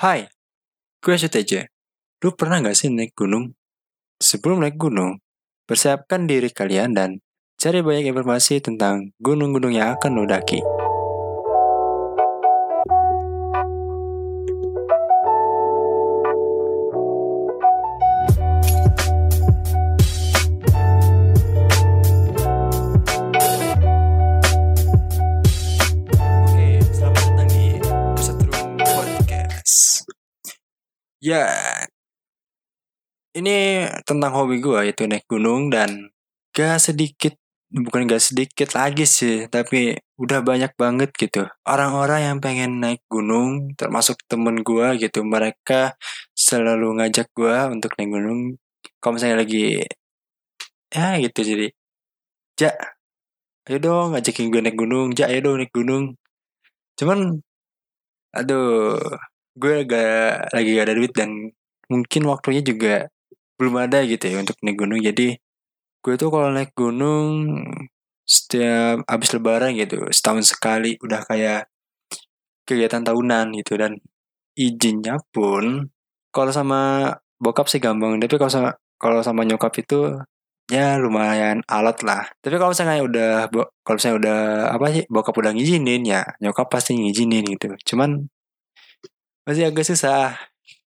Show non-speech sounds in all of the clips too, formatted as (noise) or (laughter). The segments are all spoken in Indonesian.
Hai, gue Suteja. Lu pernah gak sih naik gunung? Sebelum naik gunung, persiapkan diri kalian dan cari banyak informasi tentang gunung-gunung yang akan lo daki. Ya, ini tentang hobi gue yaitu naik gunung dan gak sedikit, bukan gak sedikit lagi sih, tapi udah banyak banget gitu. Orang-orang yang pengen naik gunung, termasuk temen gue gitu, mereka selalu ngajak gue untuk naik gunung. Kalau misalnya lagi, ya gitu jadi, ja, ayo dong ngajakin gue naik gunung, ja, ayo dong naik gunung. Cuman, aduh, gue agak lagi gak ada duit dan mungkin waktunya juga belum ada gitu ya untuk naik gunung. Jadi, gue tuh kalau naik gunung setiap abis lebaran gitu, setahun sekali udah kayak kegiatan tahunan gitu dan izinnya pun kalau sama bokap sih gampang, tapi kalau sama kalau sama nyokap itu ya lumayan alat lah. Tapi kalau misalnya udah kalau misalnya udah apa sih bokap udah ngizinin ya nyokap pasti ngizinin gitu. Cuman masih agak susah.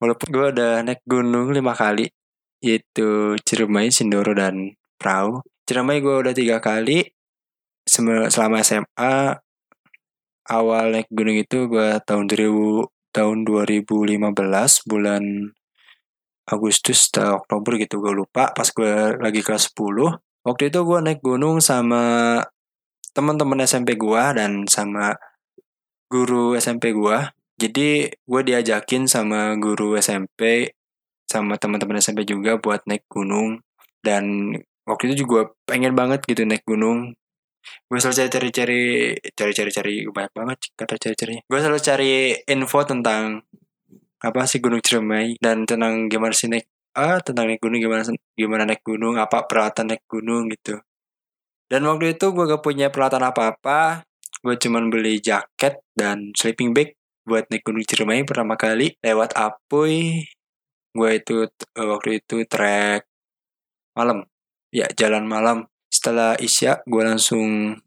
Walaupun gue udah naik gunung lima kali yaitu Ciremai, Sindoro dan Prau. Ciremai gue udah tiga kali selama SMA. Awal naik gunung itu gue tahun 2000 tahun 2015 bulan Agustus atau Oktober gitu gue lupa pas gue lagi kelas 10 waktu itu gue naik gunung sama teman-teman SMP gue dan sama guru SMP gue jadi gue diajakin sama guru SMP sama teman-teman SMP juga buat naik gunung. Dan waktu itu juga pengen banget gitu naik gunung. Gue selalu cari-cari cari-cari cari banyak banget kata cari-cari gue selalu cari info tentang apa sih Gunung Ciremai dan tentang gimana sih naik ah tentang naik gunung gimana gimana naik gunung apa peralatan naik gunung gitu. Dan waktu itu gue gak punya peralatan apa-apa. Gue cuman beli jaket dan sleeping bag buat naik gunung Ciremai pertama kali lewat Apuy gue itu eh, waktu itu trek malam. Ya jalan malam. Setelah isya gue langsung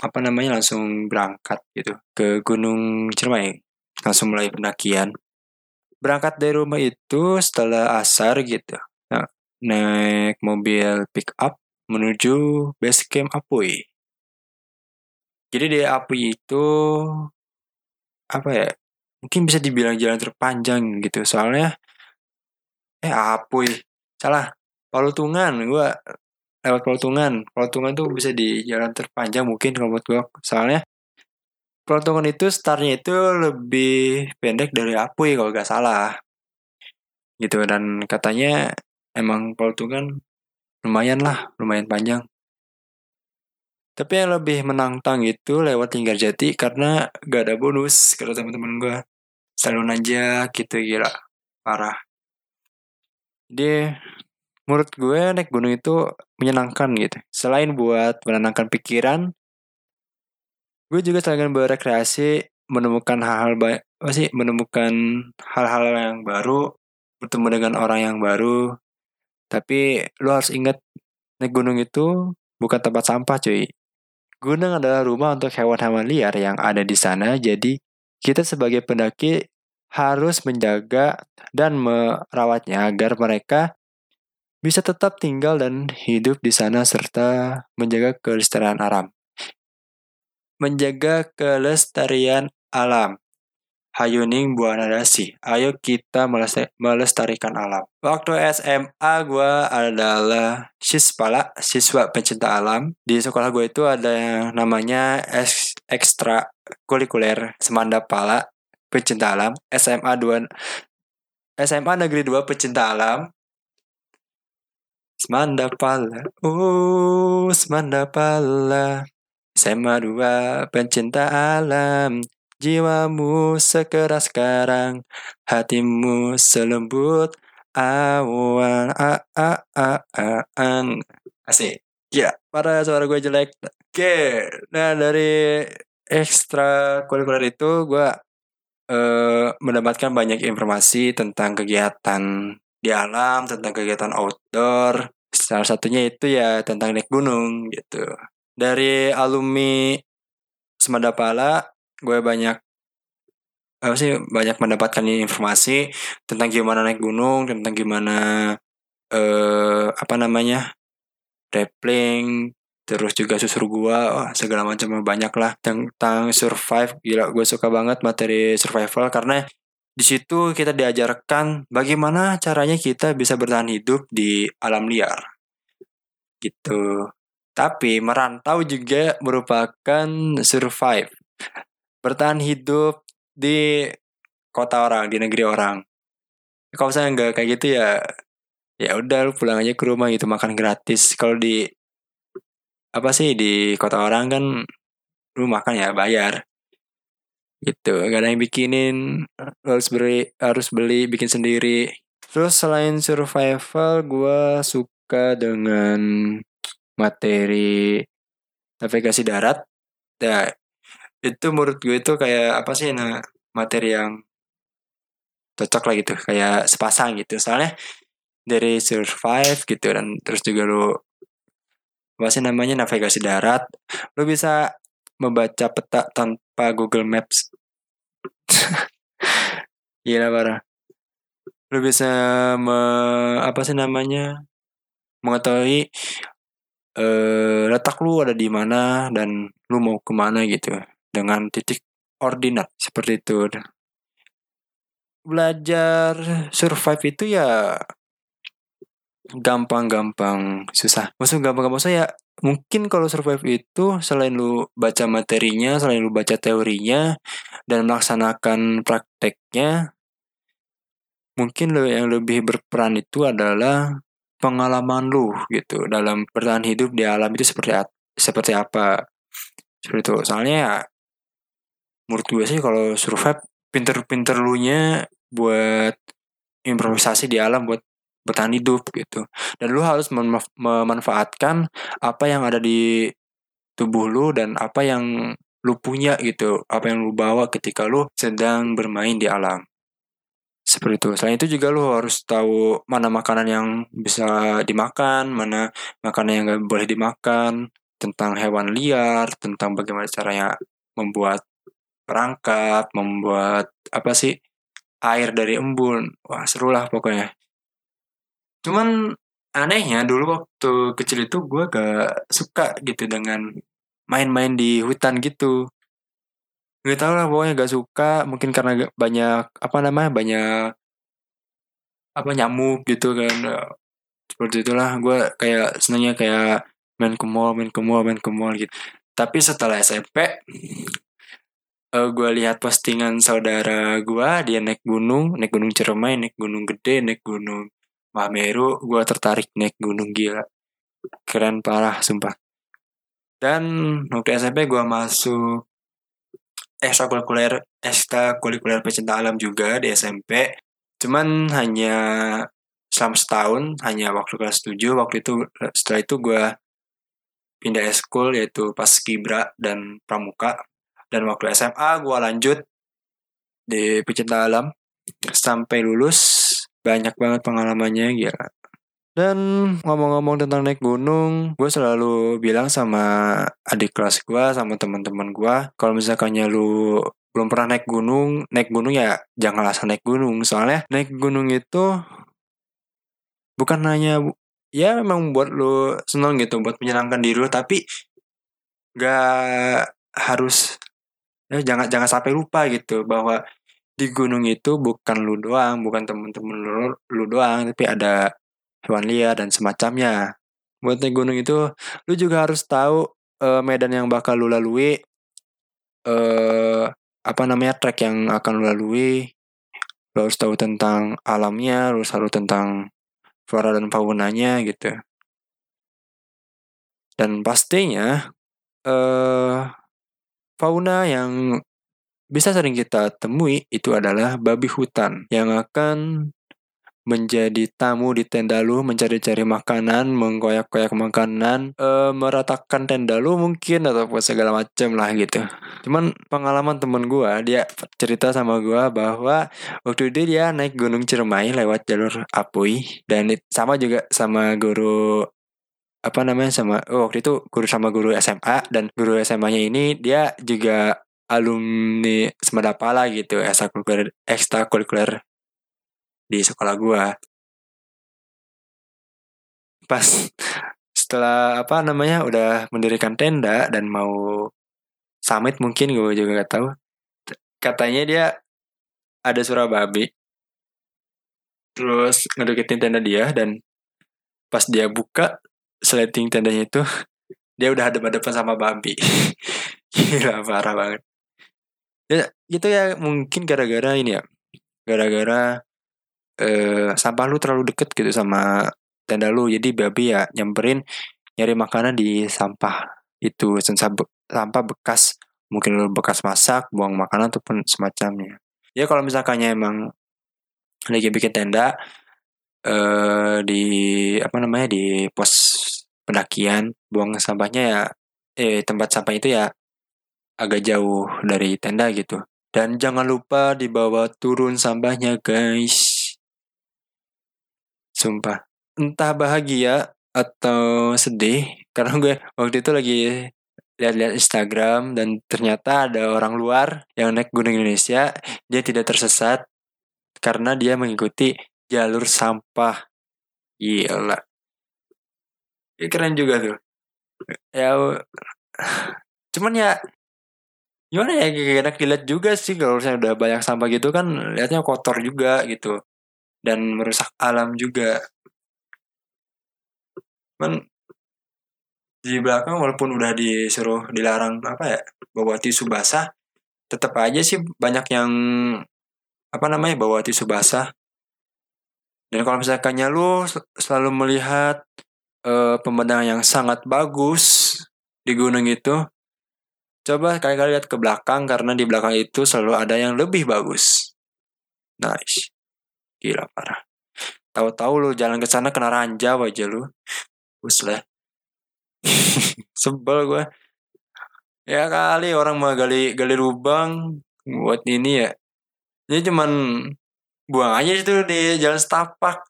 apa namanya langsung berangkat gitu ke Gunung Ciremai langsung mulai pendakian. Berangkat dari rumah itu setelah asar gitu. Nah, naik mobil pick up menuju base camp Apuy jadi di Apuy itu apa ya mungkin bisa dibilang jalan terpanjang gitu. Soalnya eh Apuy. Salah Palutungan gue lewat Palutungan Palutungan tuh bisa di jalan terpanjang mungkin kalau buat gue soalnya Palutungan itu startnya itu lebih pendek dari Apuy kalau gak salah. Gitu dan katanya emang Palutungan lumayan lah lumayan panjang tapi yang lebih menantang itu lewat Linggarjati karena gak ada bonus kata teman-teman gue selalu aja gitu gila. Parah. Jadi menurut gue naik gunung itu menyenangkan gitu. Selain buat menenangkan pikiran gue juga selain berekreasi menemukan hal-hal banyak apa sih menemukan hal-hal yang baru bertemu dengan orang yang baru. Tapi lu harus ingat naik gunung itu bukan tempat sampah cuy gunung adalah rumah untuk hewan-hewan liar yang ada di sana jadi kita sebagai pendaki harus menjaga dan merawatnya agar mereka bisa tetap tinggal dan hidup di sana serta menjaga kelestarian alam. Menjaga kelestarian alam. Hayuning Buana Dasi. Ayo kita melesta- melestarikan alam. Waktu SMA gue adalah siswa, siswa pencinta alam. Di sekolah gue itu ada yang namanya eks- ekstra kulikuler Semanda Pala pencinta alam. SMA 2 SMA Negeri 2 pecinta alam. Semanda Pala. Oh, Semanda Pala. SMA 2 pencinta alam. Jiwamu sekeras karang, hatimu selembut awan a a a a an. Asik. Ya, para suara gue jelek. Oke, nah dari ekstra kulikuler itu gue eh, mendapatkan banyak informasi tentang kegiatan di alam, tentang kegiatan outdoor. Salah satunya itu ya tentang naik gunung gitu. Dari alumni Semadapala, gue banyak apa sih banyak mendapatkan informasi tentang gimana naik gunung, tentang gimana eh apa namanya rappling, terus juga susur gua, oh, segala macam banyak lah tentang survive. Gila, gue suka banget materi survival karena di situ kita diajarkan bagaimana caranya kita bisa bertahan hidup di alam liar. Gitu. Tapi merantau juga merupakan survive. Bertahan hidup di kota orang, di negeri orang. Kalau misalnya nggak kayak gitu ya, ya udah lu pulang aja ke rumah gitu makan gratis. Kalau di apa sih di kota orang kan lu makan ya bayar gitu gak ada yang bikinin harus beli harus beli bikin sendiri terus selain survival gue suka dengan materi navigasi darat ya itu menurut gue itu kayak apa sih nah materi yang cocok lah gitu kayak sepasang gitu. Soalnya dari survive gitu dan terus juga lu apa sih namanya navigasi darat lu bisa membaca peta tanpa Google Maps. (laughs) Gila parah. Lu bisa me, apa sih namanya mengetahui eh, letak lu ada di mana dan lu mau ke mana gitu dengan titik ordinat seperti itu. Belajar survive itu ya gampang-gampang susah. Maksudnya gampang-gampang saya mungkin kalau survive itu selain lu baca materinya selain lu baca teorinya dan melaksanakan prakteknya mungkin lo yang lebih berperan itu adalah pengalaman lu gitu dalam bertahan hidup di alam itu seperti seperti apa. Seperti itu. Soalnya ya menurut gue sih kalau survive pinter-pinter lu nya buat improvisasi di alam buat bertahan hidup gitu. Dan lu harus memanfaatkan apa yang ada di tubuh lu dan apa yang lu punya gitu. Apa yang lu bawa ketika lu sedang bermain di alam. Seperti itu. Selain itu juga lu harus tahu mana makanan yang bisa dimakan mana makanan yang gak boleh dimakan tentang hewan liar tentang bagaimana caranya membuat perangkap, membuat apa sih air dari embun. Wah seru lah pokoknya. Cuman anehnya dulu waktu kecil itu gue gak suka gitu dengan main-main di hutan gitu. Gak tau lah pokoknya gak suka mungkin karena banyak apa namanya banyak apa nyamuk gitu kan seperti itulah gue kayak senangnya kayak main ke mall main ke mall main ke mall gitu tapi setelah SMP uh, eh, gue lihat postingan saudara gue dia naik gunung naik gunung Ciremai naik gunung gede naik gunung Mameru gue tertarik naik gunung gila. Keren parah sumpah. Dan waktu SMP gue masuk ekstrakurikuler ekstrakurikuler pecinta alam juga di SMP cuman hanya selama setahun hanya waktu kelas 7 waktu itu setelah itu gue pindah eskul yaitu pas kibra dan pramuka dan waktu SMA gue lanjut di pecinta alam sampai lulus banyak banget pengalamannya gila dan ngomong-ngomong tentang naik gunung, gue selalu bilang sama adik kelas gue, sama teman-teman gue, kalau misalkannya lu belum pernah naik gunung, naik gunung ya jangan asal naik gunung. Soalnya naik gunung itu bukan hanya ya memang buat lu seneng gitu, buat menyenangkan diri lu, tapi gak harus ya jangan jangan sampai lupa gitu bahwa di gunung itu bukan lu doang bukan temen-temen lu, lu doang tapi ada hewan liar dan semacamnya. Buat naik gunung itu lu juga harus tahu uh, medan yang bakal lu lalui uh, apa namanya trek yang akan lu lalui. Lu harus tahu tentang alamnya lu harus tahu tentang flora dan faunanya gitu. Dan pastinya uh, Fauna yang bisa sering kita temui itu adalah babi hutan yang akan menjadi tamu di tenda lu, mencari-cari makanan, mengkoyak-koyak makanan, eh, meratakan tenda lu mungkin atau segala macam lah gitu. Cuman pengalaman temen gua, dia cerita sama gua bahwa waktu itu dia naik Gunung Ciremai lewat jalur Apuy dan sama juga sama guru apa namanya sama oh, waktu itu guru sama guru SMA dan guru SMA-nya ini dia juga alumni Semadapala gitu ekstrakurikuler ekstrakurikuler di sekolah gua. Pas setelah apa namanya udah mendirikan tenda dan mau summit mungkin gue juga nggak tahu katanya dia ada suara babi. Terus ngedeketin tenda dia dan pas dia buka sleting tendanya itu (laughs) dia udah ada depan sama babi (laughs) gila parah banget. Ya gitu ya mungkin gara-gara ini ya gara-gara eh, sampah lu terlalu deket gitu sama tenda lu. Jadi babi ya nyamperin nyari makanan di sampah itu sampah bekas mungkin lu bekas masak buang makanan ataupun semacamnya. Ya kalau misalkannya emang lagi bikin tenda eh di apa namanya di pos pendakian buang sampahnya ya eh tempat sampah itu ya agak jauh dari tenda gitu. Dan jangan lupa dibawa turun sampahnya guys. Sumpah. Entah bahagia atau sedih (laughs) karena gue waktu itu lagi lihat-lihat Instagram dan ternyata ada orang luar yang naik Gunung Indonesia. Dia tidak tersesat karena dia mengikuti jalur sampah. Gila keren juga tuh. Ya (sighs) cuman ya gimana ya enak dilihat juga sih kalau misalnya udah banyak sampah gitu kan lihatnya kotor juga gitu dan merusak alam juga. Cuman di belakang walaupun udah disuruh dilarang apa ya bawa tisu basah tetap aja sih banyak yang apa namanya bawa tisu basah. Dan kalau misalkannya lu selalu melihat uh, pemandangan yang sangat bagus di gunung itu coba kali-kali lihat ke belakang karena di belakang itu selalu ada yang lebih bagus. Nice. Gila parah. Tahu-tahu lu jalan ke sana kena ranjau aja lu. Bus lah. (laughs) Sebel gue ya kali orang mau gali gali lubang buat ini ya. Ini cuman buang aja itu di jalan setapak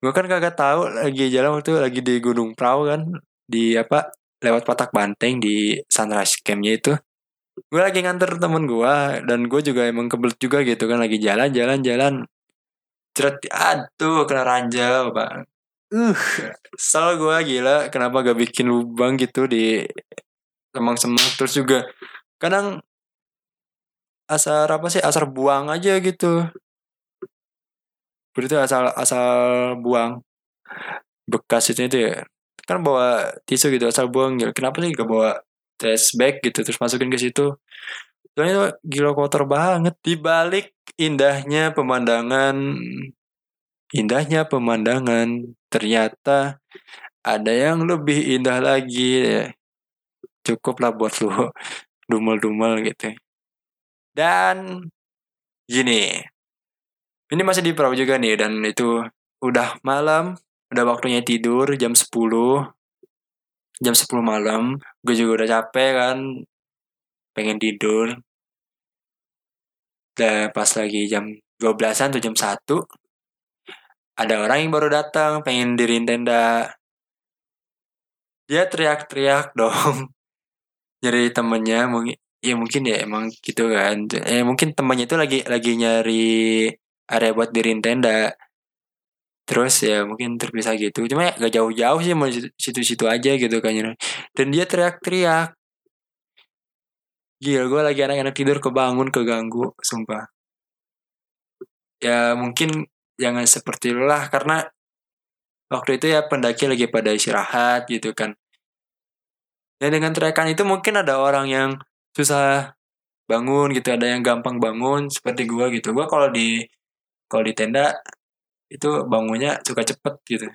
gue kan kagak tahu lagi jalan waktu lagi di Gunung Prau kan di apa lewat Patak Banteng di Sunrise Campnya itu. Gue lagi nganter temen gue dan gue juga emang kebelet juga gitu kan lagi jalan jalan jalan. Ceret aduh kena ranjau bang uh sel gue gila kenapa gak bikin lubang gitu di semang-semang. Terus juga kadang asal apa sih asal buang aja gitu berarti asal asal buang bekas itu itu ya? Kan bawa tisu gitu asal buang gitu. Kenapa sih gak bawa trash bag gitu terus masukin ke situ? Soalnya itu gila kotor banget. Di balik indahnya pemandangan indahnya pemandangan ternyata ada yang lebih indah lagi. Ya. cukup lah buat lu (laughs) dumel-dumel gitu. Dan gini ini masih di perahu juga nih dan itu udah malam udah waktunya tidur jam 10 jam 10 malam gue juga udah capek kan pengen tidur. Dan pas lagi jam 12an atau jam 1 ada orang yang baru datang pengen diriin tenda. Dia teriak-teriak (laughs) dong nyari temennya. Mungkin ya mungkin ya emang gitu kan. Eh mungkin temannya itu lagi lagi nyari area buat diriin tenda. Terus ya mungkin terpisah gitu. Cuma ya gak jauh-jauh sih mau situ-situ aja gitu kan dan dia teriak-teriak. Gila gue lagi anak-anak tidur kebangun keganggu sumpah. Ya mungkin jangan seperti lu lah karena waktu itu ya pendaki lagi pada istirahat gitu kan. Dan dengan teriakan itu mungkin ada orang yang susah bangun gitu ada yang gampang bangun seperti gue gitu. Gue kalau di kalau di tenda itu bangunnya suka cepet gitu.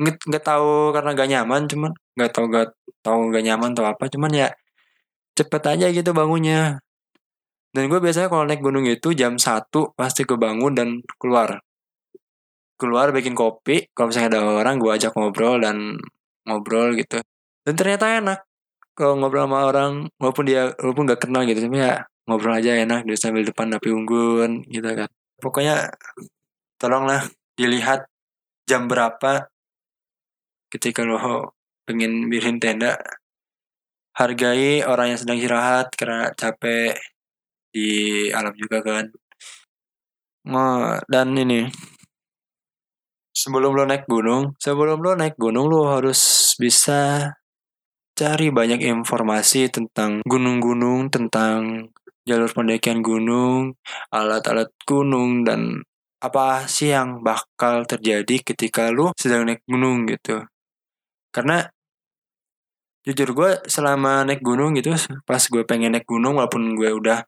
Nggak nggak tahu karena gak nyaman cuman nggak tahu gak tahu gak nyaman atau apa cuman ya cepet aja gitu bangunnya. Dan gue biasanya kalau naik gunung itu jam satu pasti kebangun dan keluar. Keluar bikin kopi kalau misalnya ada orang gue ajak ngobrol dan ngobrol gitu. Dan ternyata enak kalau ngobrol sama orang walaupun dia walaupun nggak kenal gitu tapi ya ngobrol aja enak dia sambil depan api unggun gitu kan pokoknya tolonglah dilihat jam berapa ketika lo pengen bikin tenda. Hargai orang yang sedang istirahat karena capek di alam juga kan. Oh, dan ini. Sebelum lo naik gunung, sebelum lo naik gunung lo harus bisa cari banyak informasi tentang gunung-gunung, tentang jalur pendakian gunung, alat-alat gunung dan apa sih yang bakal terjadi ketika lo sedang naik gunung gitu. Karena jujur gue selama naik gunung gitu, pas gue pengen naik gunung walaupun gue udah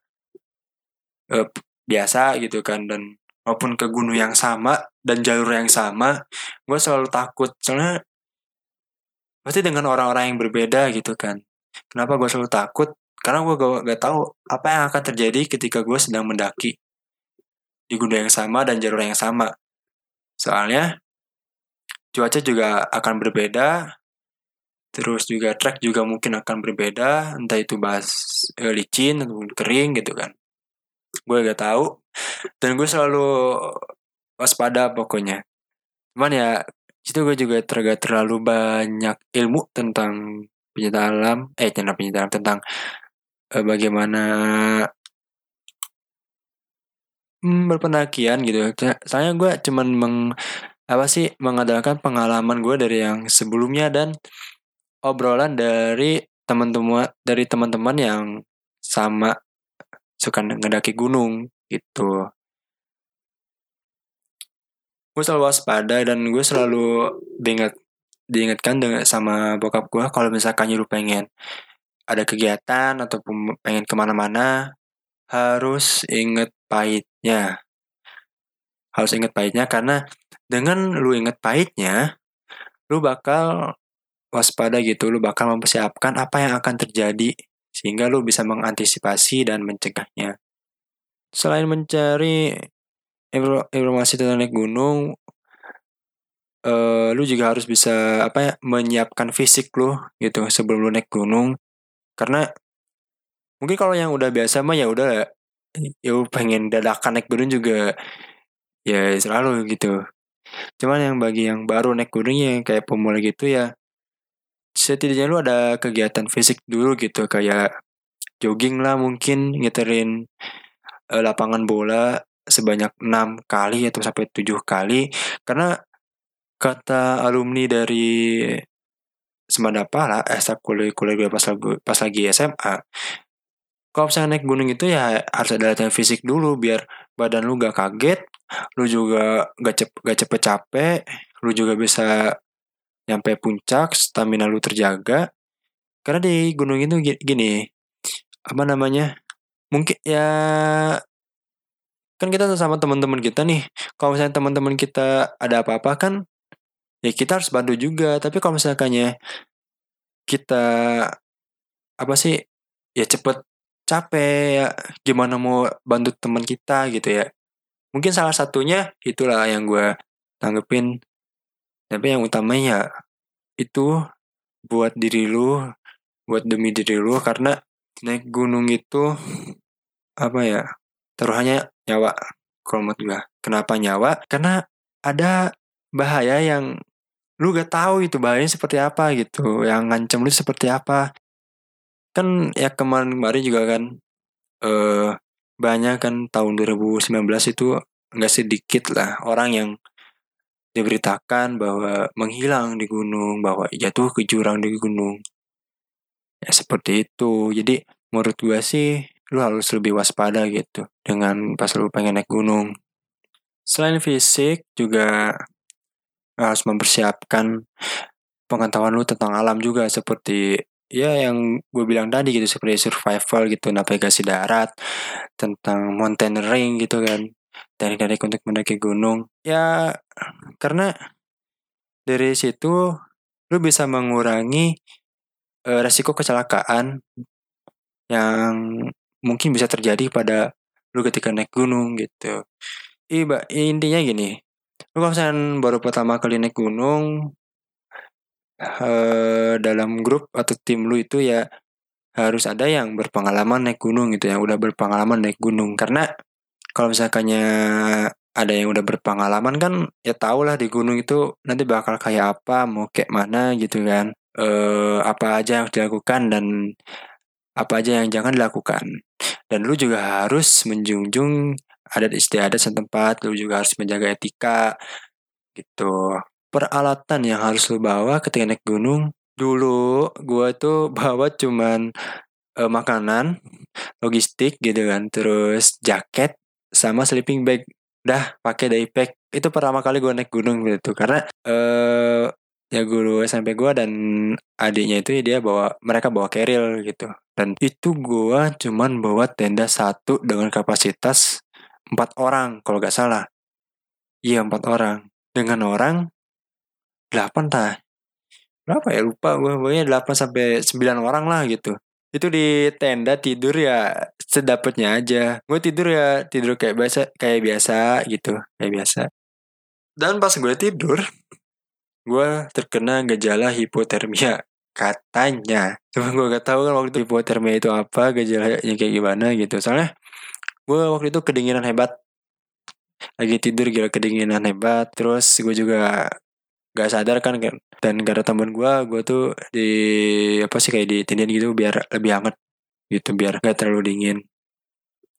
uh, biasa gitu kan dan maupun ke gunung yang sama dan jalur yang sama gue selalu takut. Soalnya pasti dengan orang-orang yang berbeda gitu kan. Kenapa gue selalu takut karena gue gak, gak tahu apa yang akan terjadi ketika gue sedang mendaki di gunung yang sama dan jalur yang sama. Soalnya cuaca juga akan berbeda terus juga trek juga mungkin akan berbeda entah itu bas eh, licin ataupun kering gitu kan. Gue gak tahu dan gue selalu waspada pokoknya. Cuman ya itu gue juga tergak terlalu banyak ilmu tentang penyita alam eh tentang penyita alam tentang eh, bagaimana hmm, berpendakian gitu. Soalnya gue cuman meng apa sih mengadakan pengalaman gue dari yang sebelumnya dan obrolan dari teman-teman dari teman-teman yang sama suka ngedaki gunung gitu. Gue selalu waspada dan gue selalu diingat diingatkan dengan sama bokap gue kalau misalkan lu pengen ada kegiatan ataupun pengen ke mana-mana harus inget pahitnya harus inget pahitnya karena dengan lu inget pahitnya lu bakal waspada gitu lu bakal mempersiapkan apa yang akan terjadi sehingga lu bisa mengantisipasi dan mencegahnya. Selain mencari informasi tentang naik gunung, uh, lu juga harus bisa apa ya menyiapkan fisik lu gitu sebelum lu naik gunung karena mungkin kalau yang udah biasa mah ya udah ya pengen dadakan naik gunung juga ya selalu gitu. Cuman yang bagi yang baru naik gunung ya kayak pemula gitu ya setidaknya lu ada kegiatan fisik dulu gitu kayak jogging lah mungkin ngiterin uh, lapangan bola sebanyak enam kali atau sampai tujuh kali. Karena kata alumni dari Semandapala eh kuliah kuliah gue pas lagi pas lagi SMA kalau misalnya naik gunung itu ya harus ada latihan fisik dulu biar badan lu gak kaget lu juga gak, cep, gak cepet capek lu juga bisa nyampe puncak stamina lu terjaga. Karena di gunung itu gini apa namanya mungkin ya kan kita sama teman-teman kita nih kalau misalnya teman-teman kita ada apa-apa kan ya kita harus bantu juga. Tapi kalau misalkannya kita apa sih ya cepet capek ya gimana mau bantu teman kita gitu ya. Mungkin salah satunya itulah yang gue tanggepin. Tapi yang utamanya itu buat diri lu buat demi diri lu. Karena naik gunung itu apa ya taruhannya nyawa. Kalau menurut gue kenapa nyawa? Karena ada bahaya yang lu gak tahu itu bahayanya seperti apa gitu yang ngancem lu seperti apa kan ya kemarin-kemarin juga kan eh banyak kan tahun 2019 itu nggak sedikit lah orang yang diberitakan bahwa menghilang di gunung, bahwa jatuh ke jurang di gunung. Ya seperti itu. Jadi menurut gue sih lu harus lebih waspada gitu dengan pas lu pengen naik gunung. Selain fisik juga harus mempersiapkan pengetahuan lu tentang alam juga seperti ya yang gue bilang tadi gitu seperti survival gitu navigasi darat tentang mountaineering gitu kan teknik-teknik untuk mendaki gunung ya karena dari situ lu bisa mengurangi uh, resiko kecelakaan yang mungkin bisa terjadi pada lu ketika naik gunung gitu. Iba intinya gini, Kalau misalkan baru pertama kali naik gunung, eh, dalam grup atau tim lu itu ya harus ada yang berpengalaman naik gunung gitu, yang udah berpengalaman naik gunung. Karena kalau misalkannya ada yang udah berpengalaman kan ya tau lah di gunung itu nanti bakal kayak apa, mau kayak mana gitu kan. Eh, apa aja yang dilakukan dan apa aja yang jangan dilakukan. Dan lu juga harus menjunjung adat istiadat setempat, lu juga harus menjaga etika gitu. Peralatan yang harus lu bawa ketika naik gunung, dulu gua tuh (laughs) bawa cuman eh, makanan, logistik gitu kan, terus jaket sama sleeping bag. Udah pakai daypack. Itu pertama kali gua naik gunung gitu karena eh ya guru SMP gua dan adiknya itu dia bawa mereka bawa keril gitu. Dan itu gua cuman bawa tenda satu dengan kapasitas empat orang kalau nggak salah. Iya empat orang. Dengan orang delapan tah. Berapa ya lupa gue pokoknya 8 sampai 9 orang lah gitu. Itu di tenda tidur ya sedapatnya aja. Gue tidur ya tidur kayak biasa kayak biasa gitu, kayak biasa. Dan pas gue tidur, gue terkena gejala hipotermia katanya. Cuma gue gak tahu kan waktu hipotermia itu apa, gejalanya kayak gimana gitu. Soalnya gue waktu itu kedinginan hebat. Lagi tidur gila kedinginan hebat. Terus gue juga gak sadar kan dan gara temen gue gue tuh di apa sih kayak ditindin gitu biar lebih hangat gitu biar gak terlalu dingin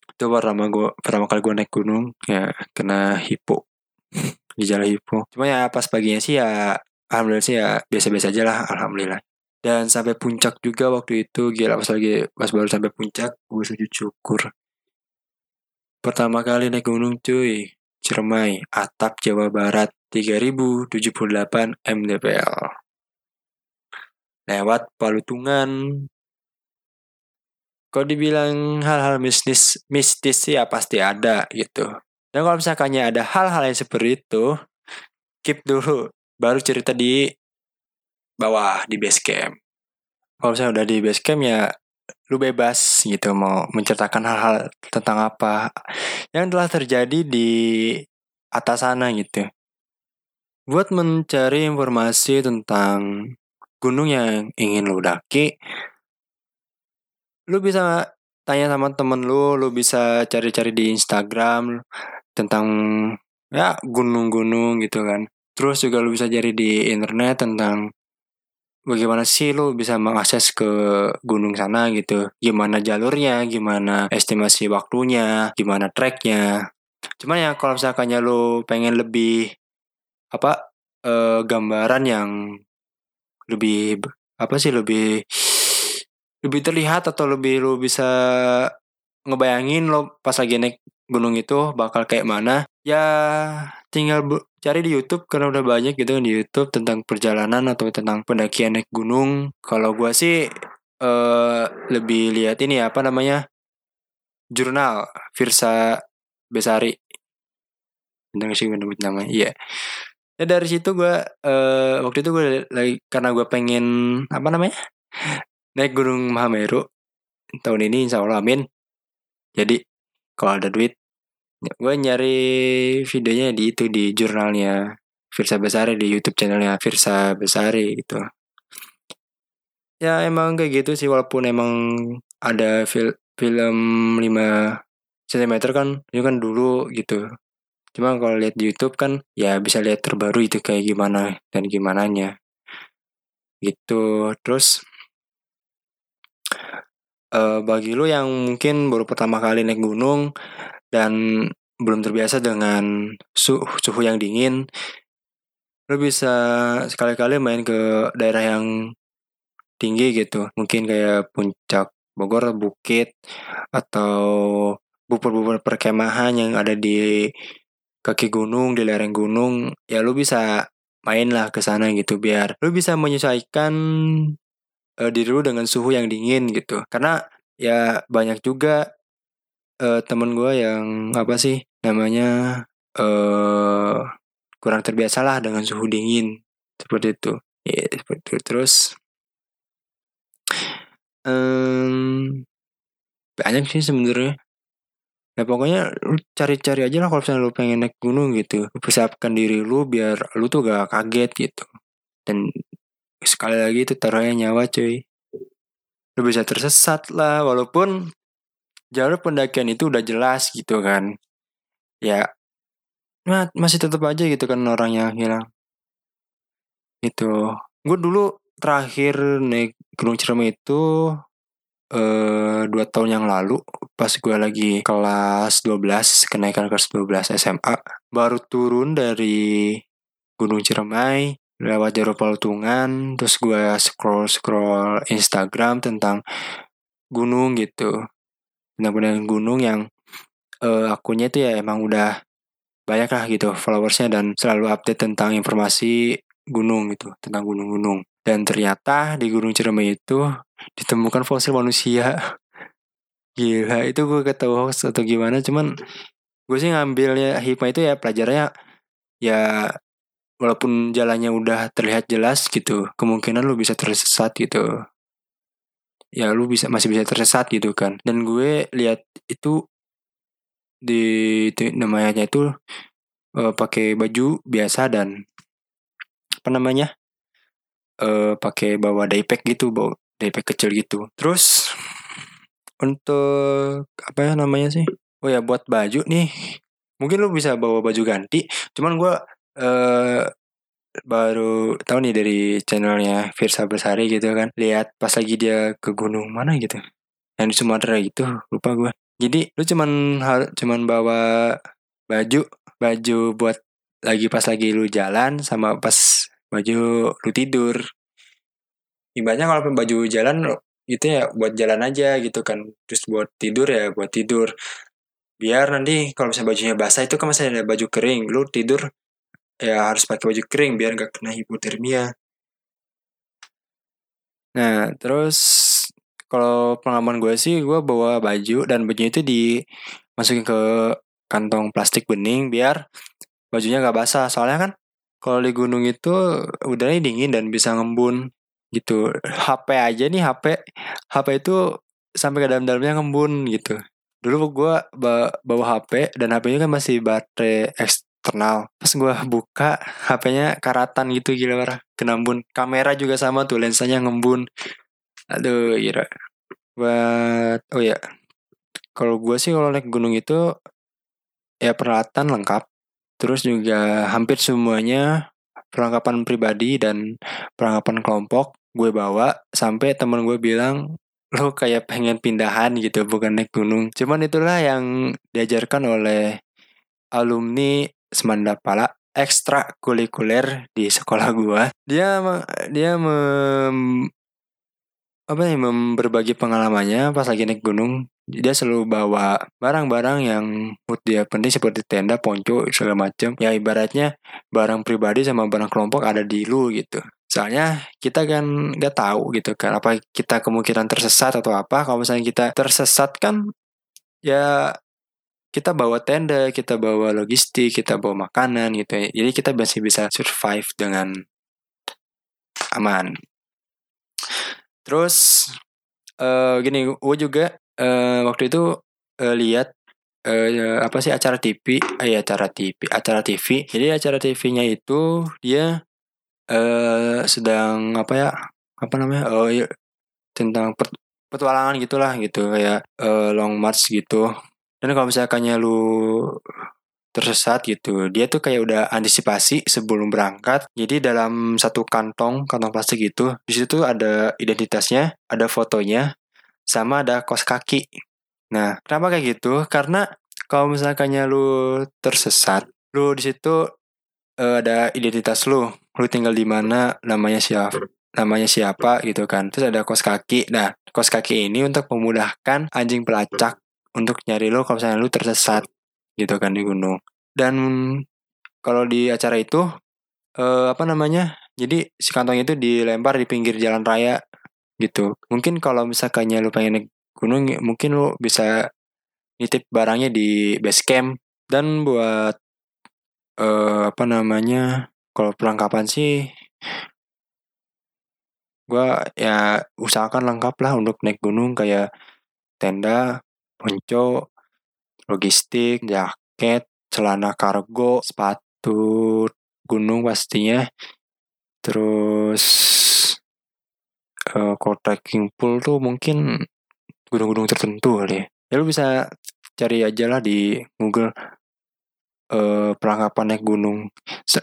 itu pertama gue pertama kali gue naik gunung ya kena hipo (laughs) gejala hipo cuma ya pas paginya sih ya alhamdulillah sih ya biasa-biasa aja lah alhamdulillah dan sampai puncak juga waktu itu gila pas lagi pas baru sampai puncak gue sujud syukur pertama kali naik gunung cuy Ciremai, Atap, Jawa Barat, 3078 mdpl. Lewat Palutungan. Kalau dibilang hal-hal mistis, mistis sih ya pasti ada gitu. Dan kalau misalkannya ada hal-hal yang seperti itu, keep dulu. Baru cerita di bawah, di base camp. Kalau misalnya udah di base camp ya lu bebas gitu mau menceritakan hal-hal tentang apa yang telah terjadi di atas sana gitu. Buat mencari informasi tentang gunung yang ingin lu daki, lu bisa tanya sama temen lu, lu bisa cari-cari di Instagram tentang ya gunung-gunung gitu kan. Terus juga lu bisa cari di internet tentang bagaimana sih lu bisa mengakses ke gunung sana gitu. Gimana jalurnya, gimana estimasi waktunya, gimana treknya. Cuman ya kalau misalkannya lu pengen lebih apa eh, gambaran yang lebih apa sih lebih lebih terlihat atau lebih lu bisa ngebayangin lo pas lagi naik gunung itu bakal kayak mana ya tinggal cari di YouTube karena udah banyak gitu kan di YouTube tentang perjalanan atau tentang pendakian naik gunung. Kalau gua sih eh lebih lihat ini apa namanya jurnal Firsa Besari. Bener sih gue nyebut namanya? Iya. Ya dari situ gue eh waktu itu gue lagi karena gue pengen apa namanya naik gunung Mahameru tahun ini insya Allah amin. Jadi kalau ada duit gue nyari videonya di itu di jurnalnya Firsa Besari di YouTube channelnya Firsa Besari gitu. Ya emang kayak gitu sih walaupun emang ada fil film 5 cm kan itu kan dulu gitu. Cuma kalau lihat di YouTube kan ya bisa lihat terbaru itu kayak gimana dan gimana nya gitu. Terus eh, bagi lu yang mungkin baru pertama kali naik gunung dan belum terbiasa dengan suhu, suhu yang dingin lu bisa sekali-kali main ke daerah yang tinggi gitu. Mungkin kayak puncak Bogor bukit atau bubur-bubur perkemahan yang ada di kaki gunung di lereng gunung ya lu bisa main lah ke sana gitu biar lu bisa menyesuaikan eh, diri lu dengan suhu yang dingin gitu. Karena ya banyak juga eh, temen gue yang apa sih namanya eh kurang terbiasa lah dengan suhu dingin seperti itu ya seperti itu terus em, banyak sih sebenarnya Nah pokoknya lu cari-cari aja lah kalau misalnya lu pengen naik gunung gitu. Persiapkan diri lu biar lu tuh gak kaget gitu. Dan sekali lagi itu taruhnya nyawa cuy. Lu bisa tersesat lah walaupun jalur pendakian itu udah jelas gitu kan. Ya nah, masih tetap aja gitu kan orang yang hilang. Gitu. Gue dulu terakhir naik Gunung Ciremai itu eh dua tahun yang lalu pas gue lagi kelas 12 kenaikan kelas 12 SMA baru turun dari Gunung Ciremai lewat jalur Palutungan terus gue scroll scroll Instagram tentang gunung gitu tentang gunung yang uh, akunnya itu ya emang udah banyak lah gitu followersnya dan selalu update tentang informasi gunung gitu tentang gunung-gunung dan ternyata di Gunung Ciremai itu ditemukan fosil manusia. (laughs) Gila, itu gue tahu hoax atau gimana, cuman gue sih ngambilnya hikmah itu ya pelajarannya ya walaupun jalannya udah terlihat jelas gitu, kemungkinan lu bisa tersesat gitu. Ya lu bisa masih bisa tersesat gitu kan. Dan gue lihat itu di itu, namanya itu uh, pakai baju biasa dan apa namanya? uh, pakai bawa daypack gitu, bawa daypack kecil gitu. Terus untuk apa ya namanya sih? Oh ya buat baju nih. Mungkin lu bisa bawa baju ganti. Cuman gue uh, baru tahu nih dari channelnya Firsa Besari gitu kan. Lihat pas lagi dia ke gunung mana gitu. Yang di Sumatera gitu, lupa gue. Jadi lu cuman harus cuman bawa baju baju buat lagi pas lagi lu jalan sama pas baju lu tidur ibaratnya kalau baju jalan itu ya buat jalan aja gitu kan terus buat tidur ya buat tidur biar nanti kalau misalnya bajunya basah itu kan masih ada baju kering lu tidur ya harus pakai baju kering biar gak kena hipotermia. Nah terus kalau pengalaman gue sih gue bawa baju dan bajunya itu dimasukin ke kantong plastik bening biar bajunya gak basah. Soalnya kan kalau di gunung itu udaranya dingin dan bisa ngembun gitu. HP aja nih HP HP itu sampai ke dalam-dalamnya ngembun gitu. Dulu gue bawa HP dan HP-nya kan masih baterai eksternal pas gue buka HP-nya karatan gitu gila parah. Kenambun kamera juga sama tuh lensanya ngembun. Aduh gila. Buat oh ya. Kalau gue sih kalau naik gunung itu ya peralatan lengkap. Terus juga hampir semuanya perlengkapan pribadi dan perlengkapan kelompok gue bawa sampai temen gue bilang lo kayak pengen pindahan gitu bukan naik gunung. Cuman itulah yang diajarkan oleh alumni Semanda Pala ekstra kulikuler di sekolah gue dia dia mem, apa nih berbagi pengalamannya pas lagi naik gunung dia selalu bawa barang-barang yang buat dia penting seperti tenda, ponco, segala macam. Ya ibaratnya barang pribadi sama barang kelompok ada di lu gitu. Soalnya kita kan nggak tahu gitu kan apa kita kemungkinan tersesat atau apa. Kalau misalnya kita tersesat kan ya kita bawa tenda, kita bawa logistik, kita bawa makanan gitu ya. Jadi kita masih bisa survive dengan aman. Terus uh, gini, gue juga uh, waktu itu uh, lihat uh, apa sih acara TV, eh acara TV, acara TV. Jadi acara TV-nya itu dia eh sedang apa ya apa namanya oh iya, tentang petualangan gitulah gitu kayak uh, long march gitu dan kalau misalkannya lu tersesat gitu dia tuh kayak udah antisipasi sebelum berangkat. Jadi dalam satu kantong kantong plastik itu di situ ada identitasnya ada fotonya sama ada kos kaki. Nah kenapa kayak gitu? Karena kalau misalkannya lu tersesat lu di situ uh, ada identitas lu. Lu tinggal di mana namanya siapa namanya siapa gitu kan. Terus ada kos kaki. Nah kos kaki ini untuk memudahkan anjing pelacak untuk nyari lo kalau misalnya lu tersesat gitu kan di gunung. Dan kalau di acara itu eh, apa namanya jadi si kantong itu dilempar di pinggir jalan raya gitu. Mungkin kalau misalkannya lu pengen naik gunung mungkin lu bisa nitip barangnya di base camp. Dan buat eh, apa namanya kalau perlengkapan sih gue ya usahakan lengkap lah untuk naik gunung kayak tenda, ponco, logistik, jaket, celana kargo, sepatu gunung pastinya. Terus uh, kalau trekking pool tuh mungkin gunung-gunung tertentu kali ya. Ya lu bisa cari aja lah di Google uh, perlengkapan naik gunung.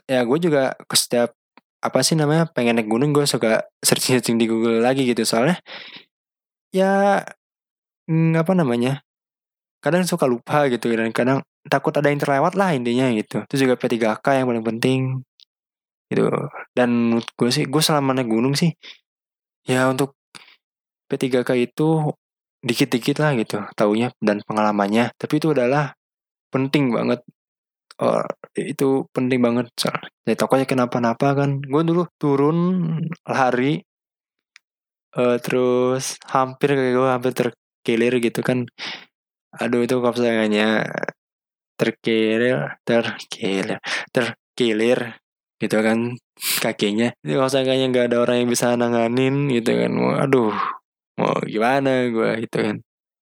Ya gue juga ke setiap apa sih namanya pengen naik gunung gue suka searching-searching di Google lagi gitu soalnya ya mm, apa namanya kadang suka lupa gitu dan kadang takut ada yang terlewat lah intinya gitu. Itu juga P3K yang paling penting gitu. Dan menurut gue sih gue selama naik gunung sih ya untuk P3K itu dikit-dikit lah gitu taunya dan pengalamannya. Tapi itu adalah penting banget. Oh, itu penting banget soalnya ya tokonya kenapa-napa kan. Gue dulu turun hari uh, terus hampir kayak gue hampir terkilir gitu kan aduh itu kesayangannya. Terkilir terkilir terkilir gitu kan kakinya. Itu kesayangannya nggak ada orang yang bisa nanganin gitu kan. Aduh mau gimana gue gitu kan.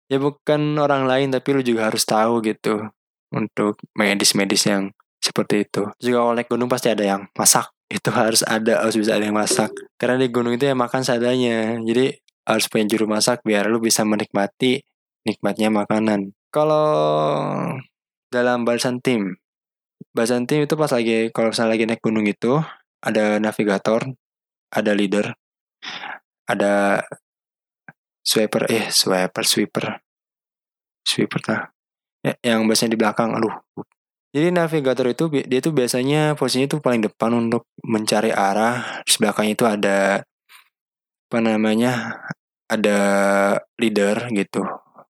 Ya bukan orang lain tapi lu juga harus tahu gitu untuk medis-medis yang seperti itu. Juga kalau naik gunung pasti ada yang masak. Itu harus ada harus bisa ada yang masak. Karena di gunung itu ya makan seadanya. Jadi harus punya juru masak biar lu bisa menikmati nikmatnya makanan. Kalau dalam balasan tim, balasan tim itu pas lagi kalau misalnya lagi naik gunung itu ada navigator, ada leader, ada sweeper, eh sweeper, sweeper, sweeper lah. Ya, yang biasanya di belakang, aduh. Jadi navigator itu dia tuh biasanya posisinya itu paling depan untuk mencari arah. Di belakangnya itu ada apa namanya? Ada leader gitu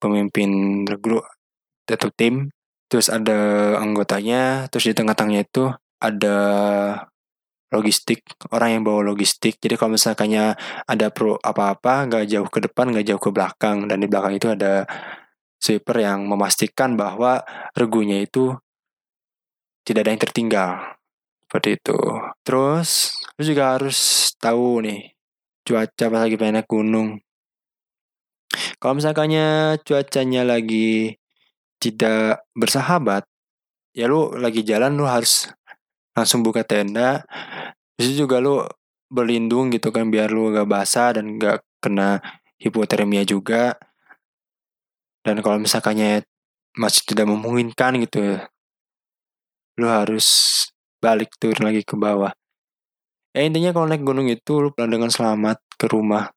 pemimpin grup atau tim. Terus ada anggotanya terus di tengah-tengahnya itu ada logistik orang yang bawa logistik. Jadi kalau misalkannya ada pro apa-apa nggak jauh ke depan nggak jauh ke belakang. Dan di belakang itu ada sweeper yang memastikan bahwa regunya itu tidak ada yang tertinggal. Seperti itu. Terus lu juga harus tahu nih cuaca pas lagi pengen gunung kalau misalkannya cuacanya lagi tidak bersahabat, ya lu lagi jalan lu harus langsung buka tenda. Bisa juga lu berlindung gitu kan biar lu gak basah dan gak kena hipotermia juga. Dan kalau misalkannya masih tidak memungkinkan gitu lu harus balik turun lagi ke bawah. Ya intinya kalau naik gunung itu lu pulang dengan selamat ke rumah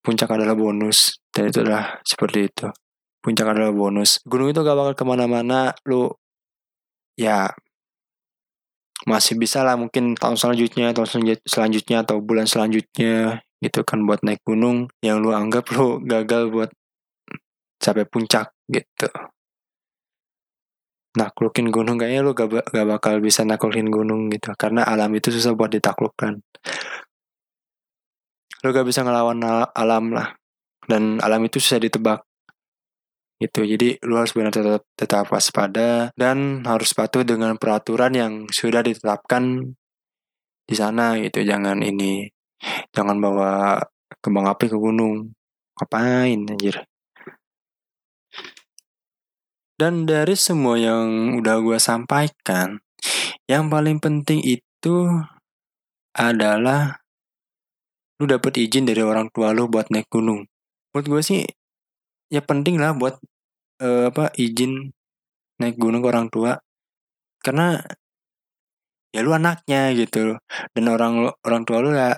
puncak adalah bonus dan itu adalah seperti itu. Puncak adalah bonus. Gunung itu gak bakal ke mana-mana lu ya masih bisa lah mungkin tahun selanjutnya tahun selanjutnya atau bulan selanjutnya gitu kan buat naik gunung. Yang lu anggap lu gagal buat sampai puncak gitu. Naklukin gunung kayaknya lu gak, gak bakal bisa naklukin gunung gitu. Karena alam itu susah buat ditaklukkan. Lu gak bisa ngelawan alam lah dan alam itu susah ditebak. Gitu. Jadi lu harus benar tetap tetap waspada dan harus patuh dengan peraturan yang sudah ditetapkan di sana gitu. Jangan ini jangan bawa kembang api ke gunung. Ngapain anjir? Dan dari semua yang udah gue sampaikan yang paling penting itu adalah lu dapet izin dari orang tua lu buat naik gunung menurut gue sih ya penting lah buat uh, apa izin naik gunung ke orang tua. Karena ya lu anaknya gitu. Dan orang orang tua lu ya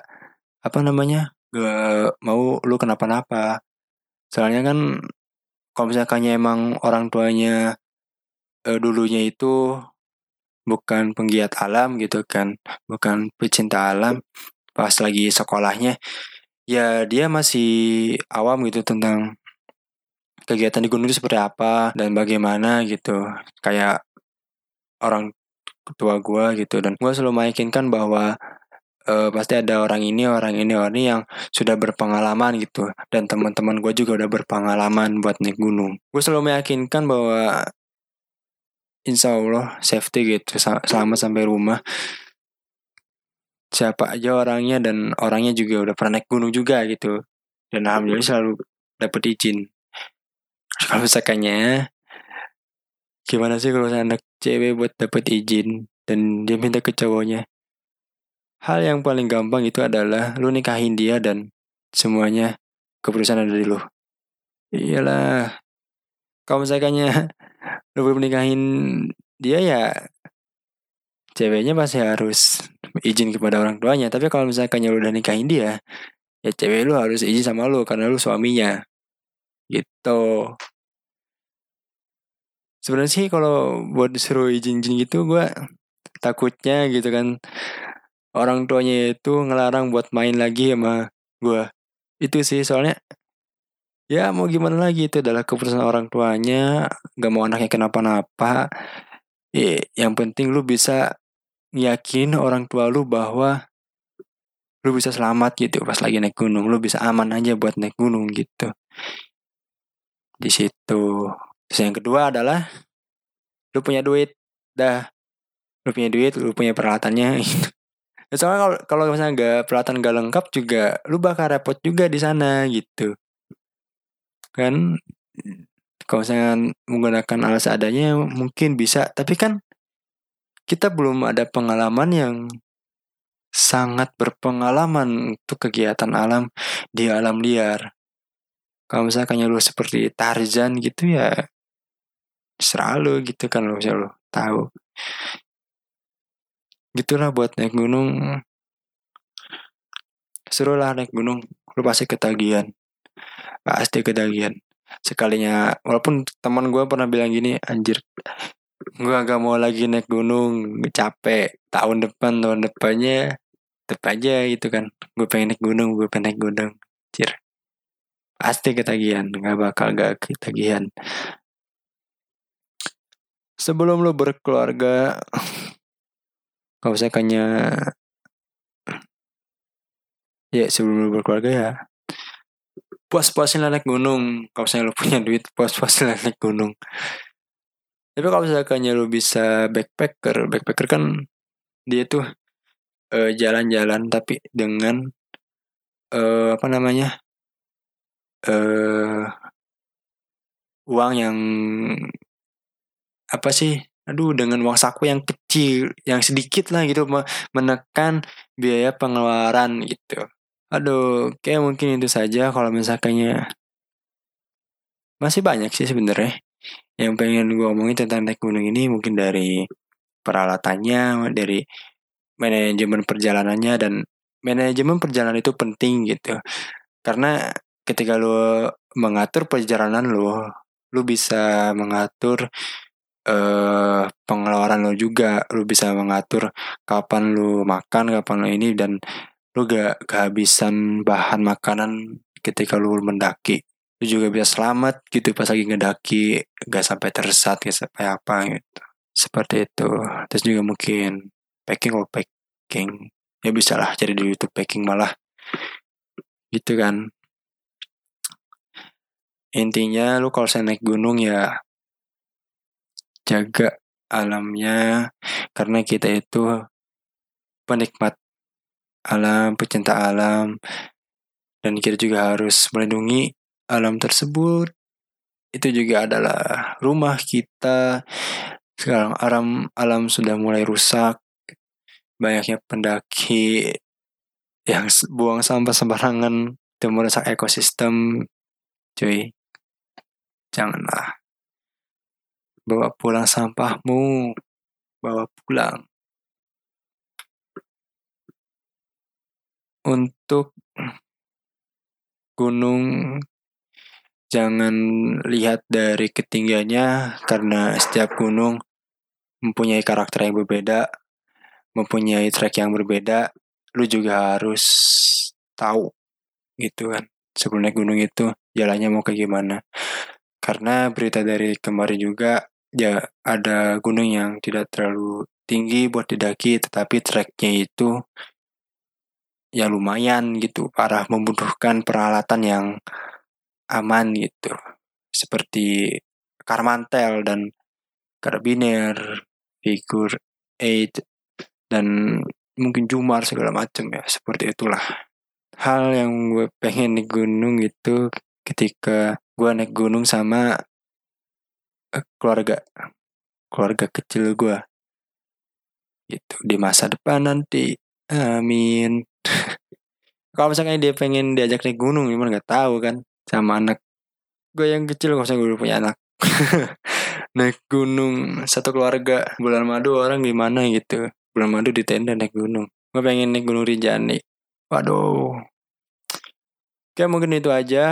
apa namanya gak mau lu kenapa-napa. Soalnya kan kalau misalkannya emang orang tuanya uh, dulunya itu bukan penggiat alam gitu kan bukan pecinta alam pas lagi sekolahnya ya dia masih awam gitu tentang kegiatan di gunung itu seperti apa dan bagaimana gitu. Kayak orang tua gue gitu dan gue selalu meyakinkan bahwa uh, pasti ada orang ini orang ini orang ini yang sudah berpengalaman gitu dan teman-teman gue juga udah berpengalaman buat naik gunung. Gue selalu meyakinkan bahwa insya Allah safety gitu selama sampai rumah siapa aja orangnya dan orangnya juga udah pernah naik gunung juga gitu. Dan alhamdulillah selalu dapet izin. Kalau misalkannya gimana sih kalau anak cewek buat dapat izin dan dia minta ke cowoknya? Hal yang paling gampang itu adalah lu nikahin dia dan semuanya keputusan ada di lu. Iyalah. Kalau misalkannya (laughs) lu belum nikahin dia ya ceweknya pasti harus izin kepada orang tuanya. Tapi kalau misalkan lu udah nikahin dia ya cewek lu harus izin sama lu karena lu suaminya. Gitu. Sebenarnya sih kalau buat disuruh izin-izin gitu gue takutnya gitu kan orang tuanya itu ngelarang buat main lagi sama gue itu sih soalnya ya mau gimana lagi itu adalah keputusan orang tuanya. Gak mau anaknya kenapa-napa. Ya, yang penting lu bisa yakin orang tua lu bahwa lu bisa selamat gitu pas lagi naik gunung. Lu bisa aman aja buat naik gunung gitu. Di situ. Terus yang kedua adalah lu punya duit. Dah. Lu punya duit lu punya peralatannya. (laughs) Soalnya kalau kalau misalnya nggak peralatan gak lengkap juga lu bakal repot juga di sana gitu. Kan? Kalau misalnya menggunakan alat seadanya mungkin bisa tapi kan kita belum ada pengalaman yang sangat berpengalaman untuk kegiatan alam di alam liar. Kalau misalkan lu seperti Tarzan gitu ya selalu gitu kan lo bisa lo tahu. Gitulah buat naik gunung. Seru lah naik gunung lu pasti ketagihan. Pasti ketagihan. Sekalinya walaupun teman gue pernah bilang gini anjir gue agak mau lagi naik gunung capek. Tahun depan tahun depannya tetap aja gitu kan. Gue pengen naik gunung gue pengen naik gunung. Anjir pasti ketagihan nggak bakal gak ketagihan. Sebelum lo berkeluarga kalau misalkannya ya sebelum lo berkeluarga ya. Puas-puasin naik gunung. Kalau misalnya lo punya duit puas-puasin naik gunung tapi kalau misalkannya lo bisa backpacker backpacker kan dia tuh uh, jalan-jalan tapi dengan uh, apa namanya uh, uang yang apa sih aduh dengan uang saku yang kecil yang sedikit lah gitu menekan biaya pengeluaran gitu. Aduh kayak mungkin itu saja kalau misalkannya. Masih banyak sih sebenarnya yang pengen gue omongin tentang naik gunung ini mungkin dari peralatannya dari manajemen perjalanannya dan manajemen perjalanan itu penting gitu karena ketika lo mengatur perjalanan lo, lo bisa mengatur uh, pengeluaran lo juga, lo bisa mengatur kapan lo makan, kapan lo ini dan lo gak kehabisan bahan makanan ketika lo mendaki. Lo juga bisa selamat gitu pas lagi ngedaki, gak sampai tersesat, gak sampai apa gitu. Seperti itu. Terus juga mungkin packing or packing ya bisa lah jadi di YouTube packing malah gitu kan intinya lu kalau saya naik gunung ya jaga alamnya karena kita itu penikmat alam, pecinta alam dan kita juga harus melindungi alam tersebut. Itu juga adalah rumah kita. Sekarang alam alam sudah mulai rusak. Banyaknya pendaki yang buang sampah sembarangan itu merusak ekosistem. Cuy, Janganlah. Bawa pulang sampahmu. Bawa pulang. Untuk gunung jangan lihat dari ketinggiannya karena setiap gunung mempunyai karakter yang berbeda, mempunyai trek yang berbeda. Lu juga harus tahu gitu kan sebelum naik gunung itu jalannya mau kayak gimana karena berita dari kemarin juga ya ada gunung yang tidak terlalu tinggi buat didaki tetapi treknya itu ya lumayan gitu parah membutuhkan peralatan yang aman gitu. Seperti karmantel dan karabiner figur 8 dan mungkin jumar segala macam ya seperti itulah. Hal yang gue pengen di gunung itu ketika gue naik gunung sama uh, keluarga keluarga kecil gue gitu di masa depan nanti. Amin. (laughs) Kalau misalnya dia pengen diajak naik gunung gimana? Nggak tahu kan sama anak gue yang kecil kalau misalnya gue punya anak. (laughs) Naik gunung satu keluarga bulan madu orang gimana gitu. Bulan madu di tenda naik gunung. Gue pengen naik gunung Rinjani. Waduh. Oke mungkin itu aja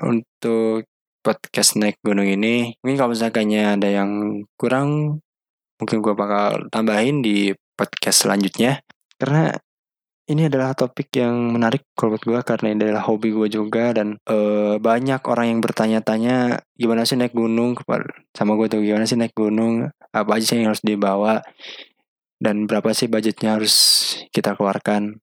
untuk podcast naik gunung ini. Mungkin kalau misalnya ada yang kurang mungkin gue bakal tambahin di podcast selanjutnya. Karena ini adalah topik yang menarik kalau buat gue karena ini adalah hobi gue juga dan uh, banyak orang yang bertanya-tanya gimana sih naik gunung? Sama gue tuh gimana sih naik gunung? Apa aja sih yang harus dibawa? Dan berapa sih budgetnya harus kita keluarkan?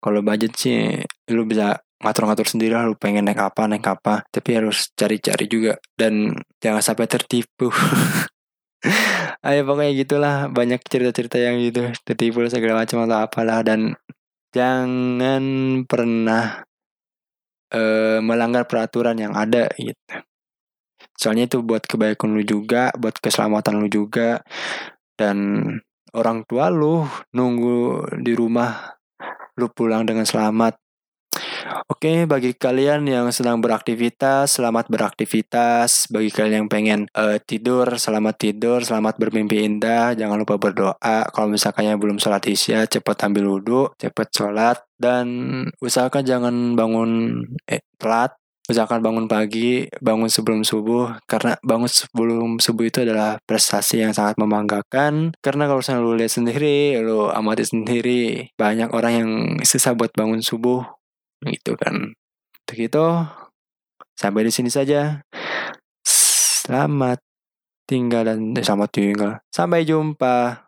Kalau budget sih lu bisa ngatur-ngatur sendiri lah lu pengen naik apa naik apa tapi harus cari-cari juga. Dan jangan sampai tertipu (laughs) Ayo pokoknya gitulah. Banyak cerita-cerita yang gitu. Tertipu segala macam atau apalah. Dan jangan pernah uh, melanggar peraturan yang ada gitu. Soalnya itu buat kebaikan lu juga, buat keselamatan lu juga. Dan orang tua lu nunggu di rumah lu pulang dengan selamat Oke, bagi kalian yang sedang beraktivitas, selamat beraktivitas. Bagi kalian yang pengen uh, tidur, selamat tidur, selamat bermimpi indah. Jangan lupa berdoa. Kalau misalkan yang belum sholat isya, cepat ambil wudhu, cepat sholat. Dan usahakan jangan bangun eh, telat. Usahakan bangun pagi, bangun sebelum subuh. Karena bangun sebelum subuh itu adalah prestasi yang sangat membanggakan. Karena kalau misalnya lu lihat sendiri, lu amati sendiri, banyak orang yang susah buat bangun subuh gitu kan. Begitu sampai di sini saja. Selamat tinggal dan eh, selamat tinggal. Sampai jumpa